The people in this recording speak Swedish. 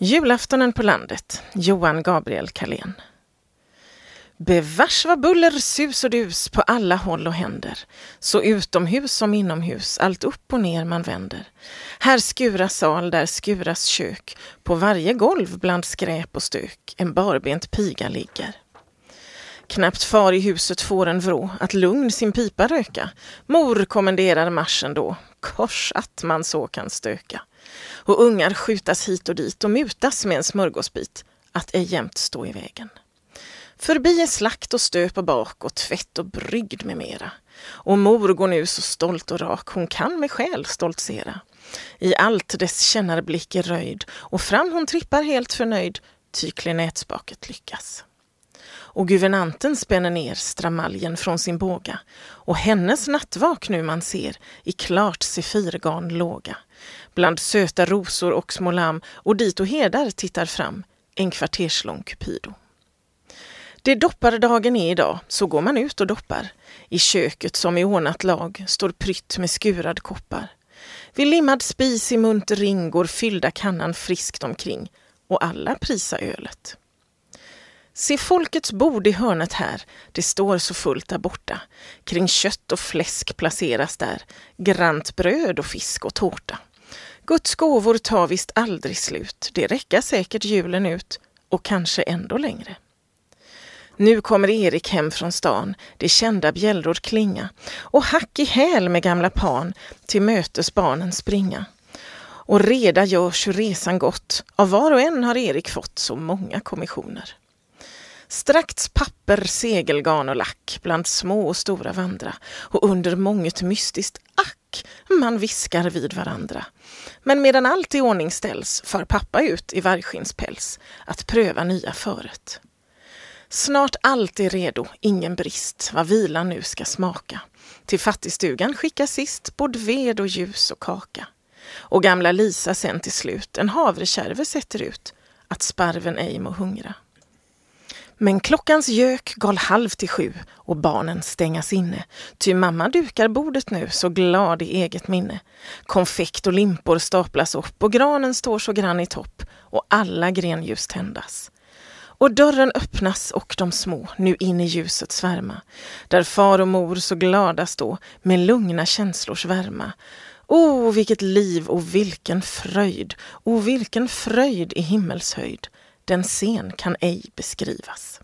Julaftonen på landet, Johan Gabriel Kalén. Bevars vad buller, sus och dus på alla håll och händer. Så utomhus som inomhus, allt upp och ner man vänder. Här skuras sal, där skuras kök. På varje golv bland skräp och stök en barbent piga ligger. Knappt far i huset får en vrå att lugn sin pipa röka. Mor kommenderar marschen då, kors att man så kan stöka och ungar skjutas hit och dit och mutas med en smörgåsbit att ej jämt stå i vägen. Förbi är slakt och stöp och bak och tvätt och brygd med mera. Och mor går nu så stolt och rak, hon kan med själ stoltsera. I allt dess kännarblick är röjd och fram hon trippar helt förnöjd, ty klenätspaket lyckas. Och guvernanten spänner ner stramaljen från sin båga och hennes nattvak nu man ser i klart sefirgarn låga bland söta rosor och små lamm och dit och hedar tittar fram en kvarterslång Cupido. Det doppardagen är idag, så går man ut och doppar. I köket som i ordnat lag står prytt med skurad koppar. Vid limmad spis i munter ring går fyllda kannan friskt omkring och alla prisa ölet. Se folkets bord i hörnet här, det står så fullt där borta. Kring kött och fläsk placeras där, grant bröd och fisk och tårta. Guds gåvor tar visst aldrig slut. Det räcker säkert julen ut och kanske ändå längre. Nu kommer Erik hem från stan, det kända bjällror klinga och hack i häl med gamla pan till mötes barnen springa. Och reda görs hur resan gått, av var och en har Erik fått så många kommissioner. Strax papper, segelgarn och lack bland små och stora vandra och under månget mystiskt ack man viskar vid varandra. Men medan allt i ordning ställs far pappa ut i vargskinnspäls att pröva nya föret. Snart allt är redo, ingen brist, vad vilan nu ska smaka. Till fattigstugan skickas sist både ved och ljus och kaka. Och gamla Lisa sen till slut en havrekärve sätter ut att sparven ej må hungra. Men klockans gök gal halv till sju och barnen stängas inne. Ty mamma dukar bordet nu så glad i eget minne. Konfekt och limpor staplas upp och granen står så grann i topp och alla grenljus tändas. Och dörren öppnas och de små nu in i ljuset svärma. Där far och mor så glada stå med lugna känslors värma. O, oh, vilket liv och vilken fröjd! O, oh, vilken fröjd i himmelshöjd! Den scen kan ej beskrivas.